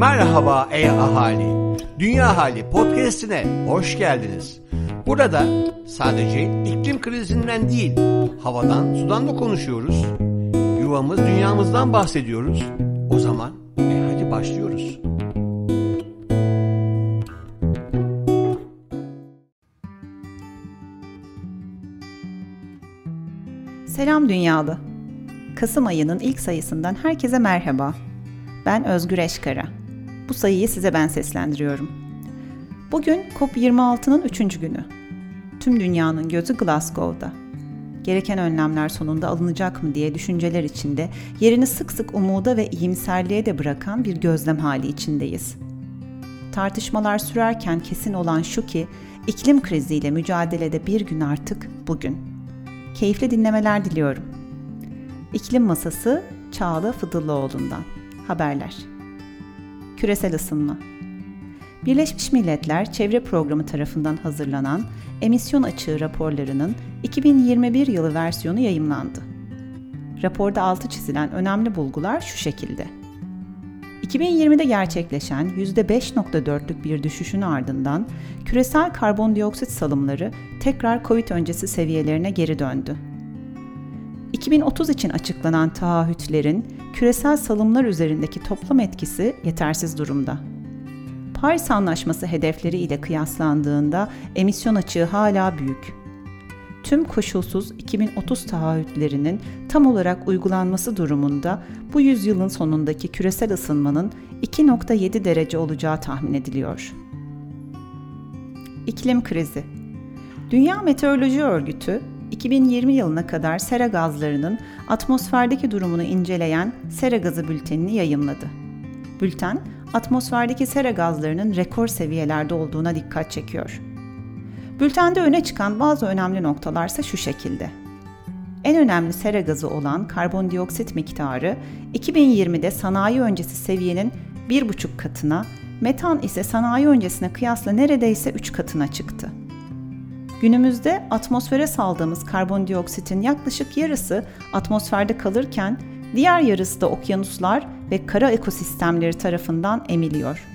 Merhaba ey ahali. Dünya Hali podcast'ine hoş geldiniz. Burada sadece iklim krizinden değil, havadan, sudan da konuşuyoruz. Yuvamız, dünyamızdan bahsediyoruz. O zaman e hadi başlıyoruz. Selam Dünyalı. Kasım ayının ilk sayısından herkese merhaba. Ben Özgür Eşkara. Bu sayıyı size ben seslendiriyorum. Bugün COP26'nın 3. günü. Tüm dünyanın gözü Glasgow'da. Gereken önlemler sonunda alınacak mı diye düşünceler içinde yerini sık sık umuda ve iyimserliğe de bırakan bir gözlem hali içindeyiz. Tartışmalar sürerken kesin olan şu ki iklim kriziyle mücadelede bir gün artık bugün. Keyifli dinlemeler diliyorum. İklim Masası Çağla Fıdıllıoğlu'ndan. Haberler. Küresel ısınma. Birleşmiş Milletler Çevre Programı tarafından hazırlanan emisyon açığı raporlarının 2021 yılı versiyonu yayımlandı. Raporda altı çizilen önemli bulgular şu şekilde. 2020'de gerçekleşen %5.4'lük bir düşüşün ardından küresel karbondioksit salımları tekrar Covid öncesi seviyelerine geri döndü. 2030 için açıklanan taahhütlerin küresel salımlar üzerindeki toplam etkisi yetersiz durumda. Paris Anlaşması hedefleri ile kıyaslandığında emisyon açığı hala büyük. Tüm koşulsuz 2030 taahhütlerinin tam olarak uygulanması durumunda bu yüzyılın sonundaki küresel ısınmanın 2.7 derece olacağı tahmin ediliyor. İklim krizi Dünya Meteoroloji Örgütü 2020 yılına kadar sera gazlarının atmosferdeki durumunu inceleyen sera gazı bültenini yayımladı. Bülten, atmosferdeki sera gazlarının rekor seviyelerde olduğuna dikkat çekiyor. Bültende öne çıkan bazı önemli noktalarsa şu şekilde. En önemli sera gazı olan karbondioksit miktarı 2020'de sanayi öncesi seviyenin 1,5 katına, metan ise sanayi öncesine kıyasla neredeyse 3 katına çıktı. Günümüzde atmosfere saldığımız karbondioksitin yaklaşık yarısı atmosferde kalırken diğer yarısı da okyanuslar ve kara ekosistemleri tarafından emiliyor.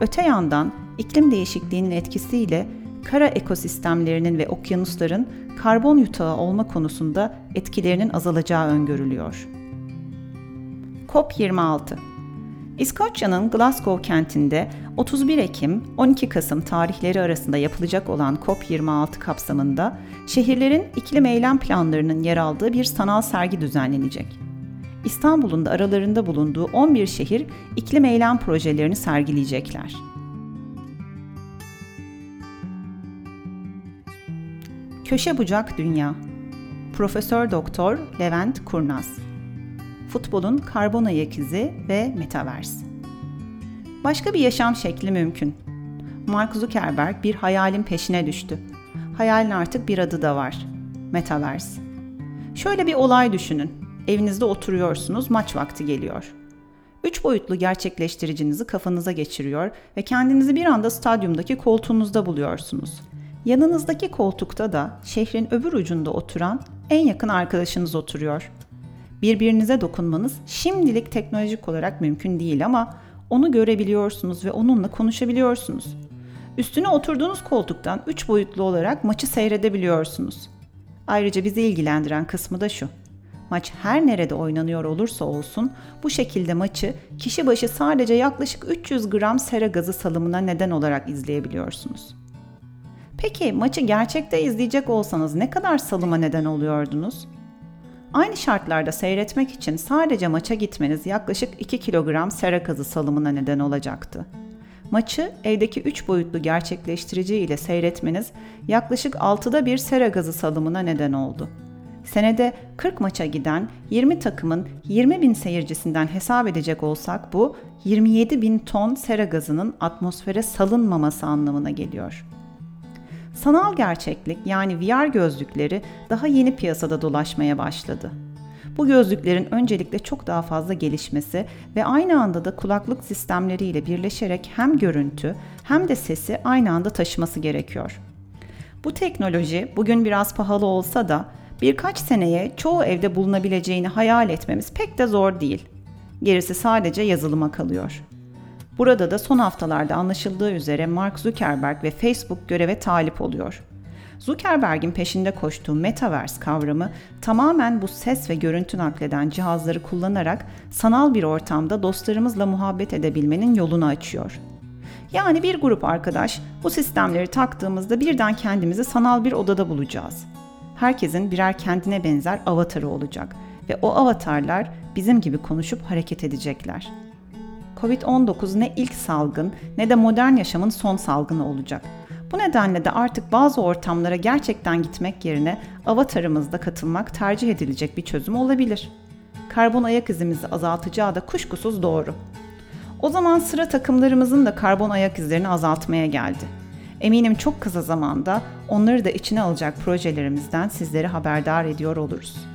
Öte yandan iklim değişikliğinin etkisiyle kara ekosistemlerinin ve okyanusların karbon yutağı olma konusunda etkilerinin azalacağı öngörülüyor. COP26 İskoçya'nın Glasgow kentinde 31 Ekim 12 Kasım tarihleri arasında yapılacak olan COP26 kapsamında şehirlerin iklim eylem planlarının yer aldığı bir sanal sergi düzenlenecek. İstanbul'un da aralarında bulunduğu 11 şehir iklim eylem projelerini sergileyecekler. Köşe bucak dünya. Profesör Doktor Levent Kurnaz. Futbolun karbon ayak izi ve metaverse. Başka bir yaşam şekli mümkün. Mark Zuckerberg bir hayalin peşine düştü. Hayalin artık bir adı da var. Metaverse. Şöyle bir olay düşünün. Evinizde oturuyorsunuz, maç vakti geliyor. Üç boyutlu gerçekleştiricinizi kafanıza geçiriyor ve kendinizi bir anda stadyumdaki koltuğunuzda buluyorsunuz. Yanınızdaki koltukta da şehrin öbür ucunda oturan en yakın arkadaşınız oturuyor. Birbirinize dokunmanız şimdilik teknolojik olarak mümkün değil ama onu görebiliyorsunuz ve onunla konuşabiliyorsunuz. Üstüne oturduğunuz koltuktan üç boyutlu olarak maçı seyredebiliyorsunuz. Ayrıca bizi ilgilendiren kısmı da şu. Maç her nerede oynanıyor olursa olsun bu şekilde maçı kişi başı sadece yaklaşık 300 gram sera gazı salımına neden olarak izleyebiliyorsunuz. Peki maçı gerçekte izleyecek olsanız ne kadar salıma neden oluyordunuz? Aynı şartlarda seyretmek için sadece maça gitmeniz yaklaşık 2 kilogram sera gazı salımına neden olacaktı. Maçı evdeki 3 boyutlu gerçekleştirici ile seyretmeniz yaklaşık 6'da bir sera gazı salımına neden oldu. Senede 40 maça giden 20 takımın 20 bin seyircisinden hesap edecek olsak bu 27 bin ton sera gazının atmosfere salınmaması anlamına geliyor. Sanal gerçeklik yani VR gözlükleri daha yeni piyasada dolaşmaya başladı. Bu gözlüklerin öncelikle çok daha fazla gelişmesi ve aynı anda da kulaklık sistemleriyle birleşerek hem görüntü hem de sesi aynı anda taşıması gerekiyor. Bu teknoloji bugün biraz pahalı olsa da birkaç seneye çoğu evde bulunabileceğini hayal etmemiz pek de zor değil. Gerisi sadece yazılıma kalıyor. Burada da son haftalarda anlaşıldığı üzere Mark Zuckerberg ve Facebook göreve talip oluyor. Zuckerberg'in peşinde koştuğu Metaverse kavramı tamamen bu ses ve görüntü nakleden cihazları kullanarak sanal bir ortamda dostlarımızla muhabbet edebilmenin yolunu açıyor. Yani bir grup arkadaş bu sistemleri taktığımızda birden kendimizi sanal bir odada bulacağız. Herkesin birer kendine benzer avatarı olacak ve o avatarlar bizim gibi konuşup hareket edecekler. Covid-19 ne ilk salgın ne de modern yaşamın son salgını olacak. Bu nedenle de artık bazı ortamlara gerçekten gitmek yerine avatarımızda katılmak tercih edilecek bir çözüm olabilir. Karbon ayak izimizi azaltacağı da kuşkusuz doğru. O zaman sıra takımlarımızın da karbon ayak izlerini azaltmaya geldi. Eminim çok kısa zamanda onları da içine alacak projelerimizden sizleri haberdar ediyor oluruz.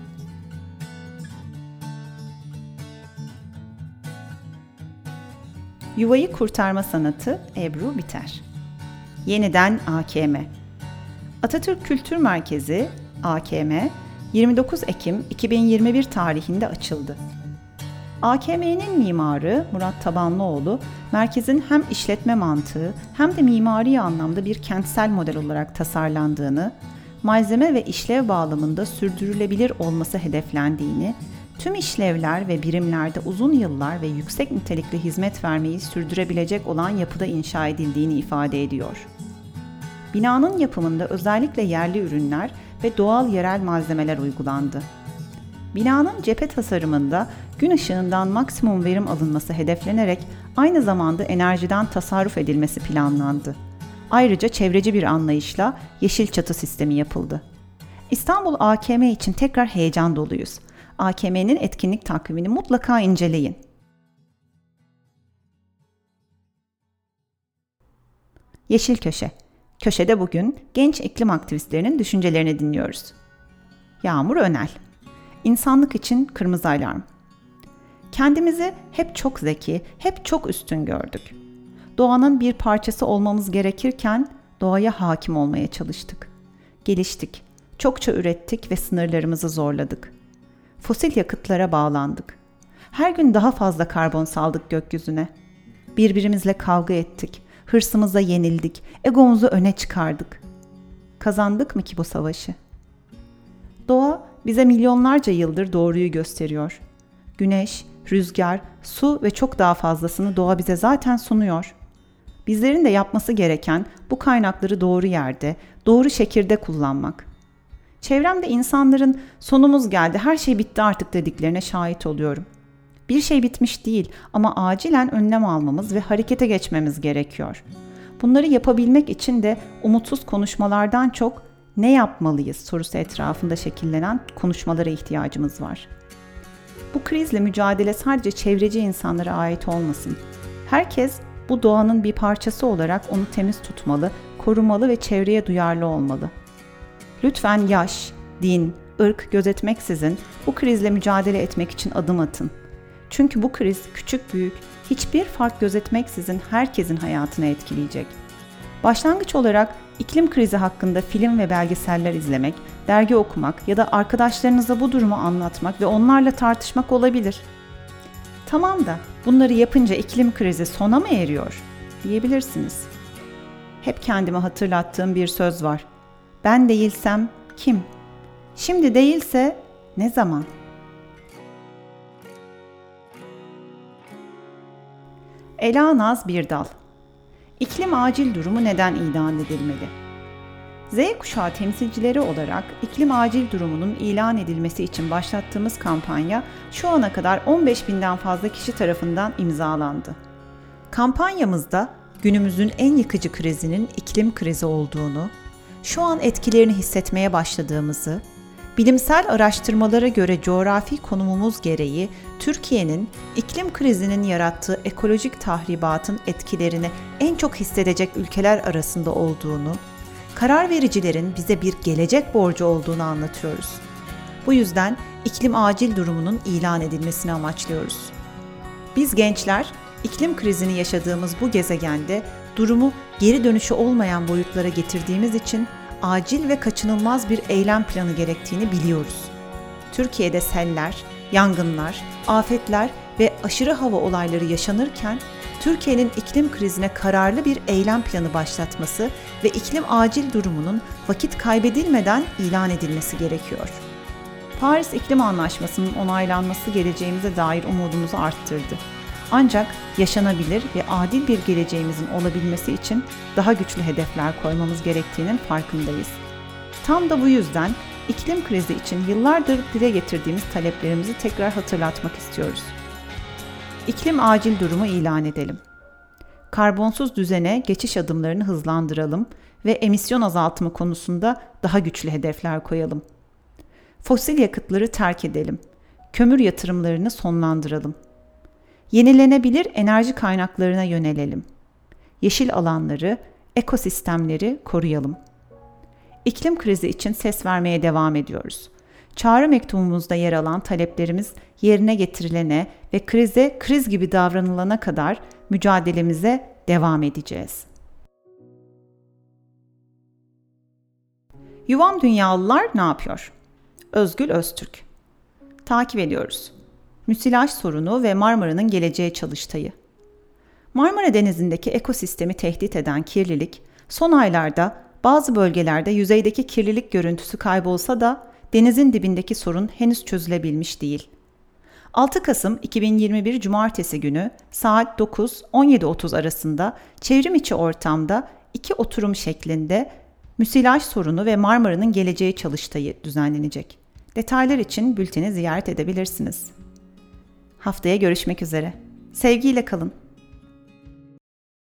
Yuvayı kurtarma sanatı Ebru Biter. Yeniden AKM. Atatürk Kültür Merkezi AKM 29 Ekim 2021 tarihinde açıldı. AKM'nin mimarı Murat Tabanlıoğlu, merkezin hem işletme mantığı hem de mimari anlamda bir kentsel model olarak tasarlandığını, malzeme ve işlev bağlamında sürdürülebilir olması hedeflendiğini, tüm işlevler ve birimlerde uzun yıllar ve yüksek nitelikli hizmet vermeyi sürdürebilecek olan yapıda inşa edildiğini ifade ediyor. Binanın yapımında özellikle yerli ürünler ve doğal yerel malzemeler uygulandı. Binanın cephe tasarımında gün ışığından maksimum verim alınması hedeflenerek aynı zamanda enerjiden tasarruf edilmesi planlandı. Ayrıca çevreci bir anlayışla yeşil çatı sistemi yapıldı. İstanbul AKM için tekrar heyecan doluyuz. AKM'nin etkinlik takvimini mutlaka inceleyin. Yeşil Köşe Köşede bugün genç iklim aktivistlerinin düşüncelerini dinliyoruz. Yağmur Önel İnsanlık için kırmızı alarm. Kendimizi hep çok zeki, hep çok üstün gördük. Doğanın bir parçası olmamız gerekirken doğaya hakim olmaya çalıştık. Geliştik, çokça ürettik ve sınırlarımızı zorladık. Fosil yakıtlara bağlandık. Her gün daha fazla karbon saldık gökyüzüne. Birbirimizle kavga ettik, hırsımıza yenildik, egomuzu öne çıkardık. Kazandık mı ki bu savaşı? Doğa bize milyonlarca yıldır doğruyu gösteriyor. Güneş, rüzgar, su ve çok daha fazlasını doğa bize zaten sunuyor. Bizlerin de yapması gereken bu kaynakları doğru yerde, doğru şekilde kullanmak. Çevremde insanların sonumuz geldi, her şey bitti artık dediklerine şahit oluyorum. Bir şey bitmiş değil ama acilen önlem almamız ve harekete geçmemiz gerekiyor. Bunları yapabilmek için de umutsuz konuşmalardan çok ne yapmalıyız sorusu etrafında şekillenen konuşmalara ihtiyacımız var. Bu krizle mücadele sadece çevreci insanlara ait olmasın. Herkes bu doğanın bir parçası olarak onu temiz tutmalı, korumalı ve çevreye duyarlı olmalı. Lütfen yaş, din, ırk gözetmeksizin bu krizle mücadele etmek için adım atın. Çünkü bu kriz küçük büyük hiçbir fark gözetmeksizin herkesin hayatını etkileyecek. Başlangıç olarak iklim krizi hakkında film ve belgeseller izlemek, dergi okumak ya da arkadaşlarınıza bu durumu anlatmak ve onlarla tartışmak olabilir. Tamam da bunları yapınca iklim krizi sona mı eriyor diyebilirsiniz. Hep kendime hatırlattığım bir söz var. Ben değilsem kim? Şimdi değilse ne zaman? Ela Naz Birdal İklim acil durumu neden ilan edilmeli? Z kuşağı temsilcileri olarak iklim acil durumunun ilan edilmesi için başlattığımız kampanya şu ana kadar 15 binden fazla kişi tarafından imzalandı. Kampanyamızda günümüzün en yıkıcı krizinin iklim krizi olduğunu, şu an etkilerini hissetmeye başladığımızı, bilimsel araştırmalara göre coğrafi konumumuz gereği Türkiye'nin iklim krizinin yarattığı ekolojik tahribatın etkilerini en çok hissedecek ülkeler arasında olduğunu, karar vericilerin bize bir gelecek borcu olduğunu anlatıyoruz. Bu yüzden iklim acil durumunun ilan edilmesini amaçlıyoruz. Biz gençler iklim krizini yaşadığımız bu gezegende durumu geri dönüşü olmayan boyutlara getirdiğimiz için acil ve kaçınılmaz bir eylem planı gerektiğini biliyoruz. Türkiye'de seller, yangınlar, afetler ve aşırı hava olayları yaşanırken Türkiye'nin iklim krizine kararlı bir eylem planı başlatması ve iklim acil durumunun vakit kaybedilmeden ilan edilmesi gerekiyor. Paris İklim Anlaşması'nın onaylanması geleceğimize dair umudumuzu arttırdı. Ancak yaşanabilir ve adil bir geleceğimizin olabilmesi için daha güçlü hedefler koymamız gerektiğinin farkındayız. Tam da bu yüzden iklim krizi için yıllardır dile getirdiğimiz taleplerimizi tekrar hatırlatmak istiyoruz. İklim acil durumu ilan edelim. Karbonsuz düzene geçiş adımlarını hızlandıralım ve emisyon azaltımı konusunda daha güçlü hedefler koyalım. Fosil yakıtları terk edelim. Kömür yatırımlarını sonlandıralım. Yenilenebilir enerji kaynaklarına yönelelim. Yeşil alanları, ekosistemleri koruyalım. İklim krizi için ses vermeye devam ediyoruz. Çağrı mektubumuzda yer alan taleplerimiz yerine getirilene ve krize kriz gibi davranılana kadar mücadelemize devam edeceğiz. Yuvam Dünyalılar ne yapıyor? Özgül Öztürk Takip ediyoruz. Müsilaj sorunu ve Marmara'nın geleceğe çalıştayı. Marmara Denizi'ndeki ekosistemi tehdit eden kirlilik, son aylarda bazı bölgelerde yüzeydeki kirlilik görüntüsü kaybolsa da denizin dibindeki sorun henüz çözülebilmiş değil. 6 Kasım 2021 Cumartesi günü saat 9-17.30 arasında çevrim içi ortamda iki oturum şeklinde müsilaj sorunu ve Marmara'nın geleceği çalıştayı düzenlenecek. Detaylar için bülteni ziyaret edebilirsiniz. Haftaya görüşmek üzere. Sevgiyle kalın.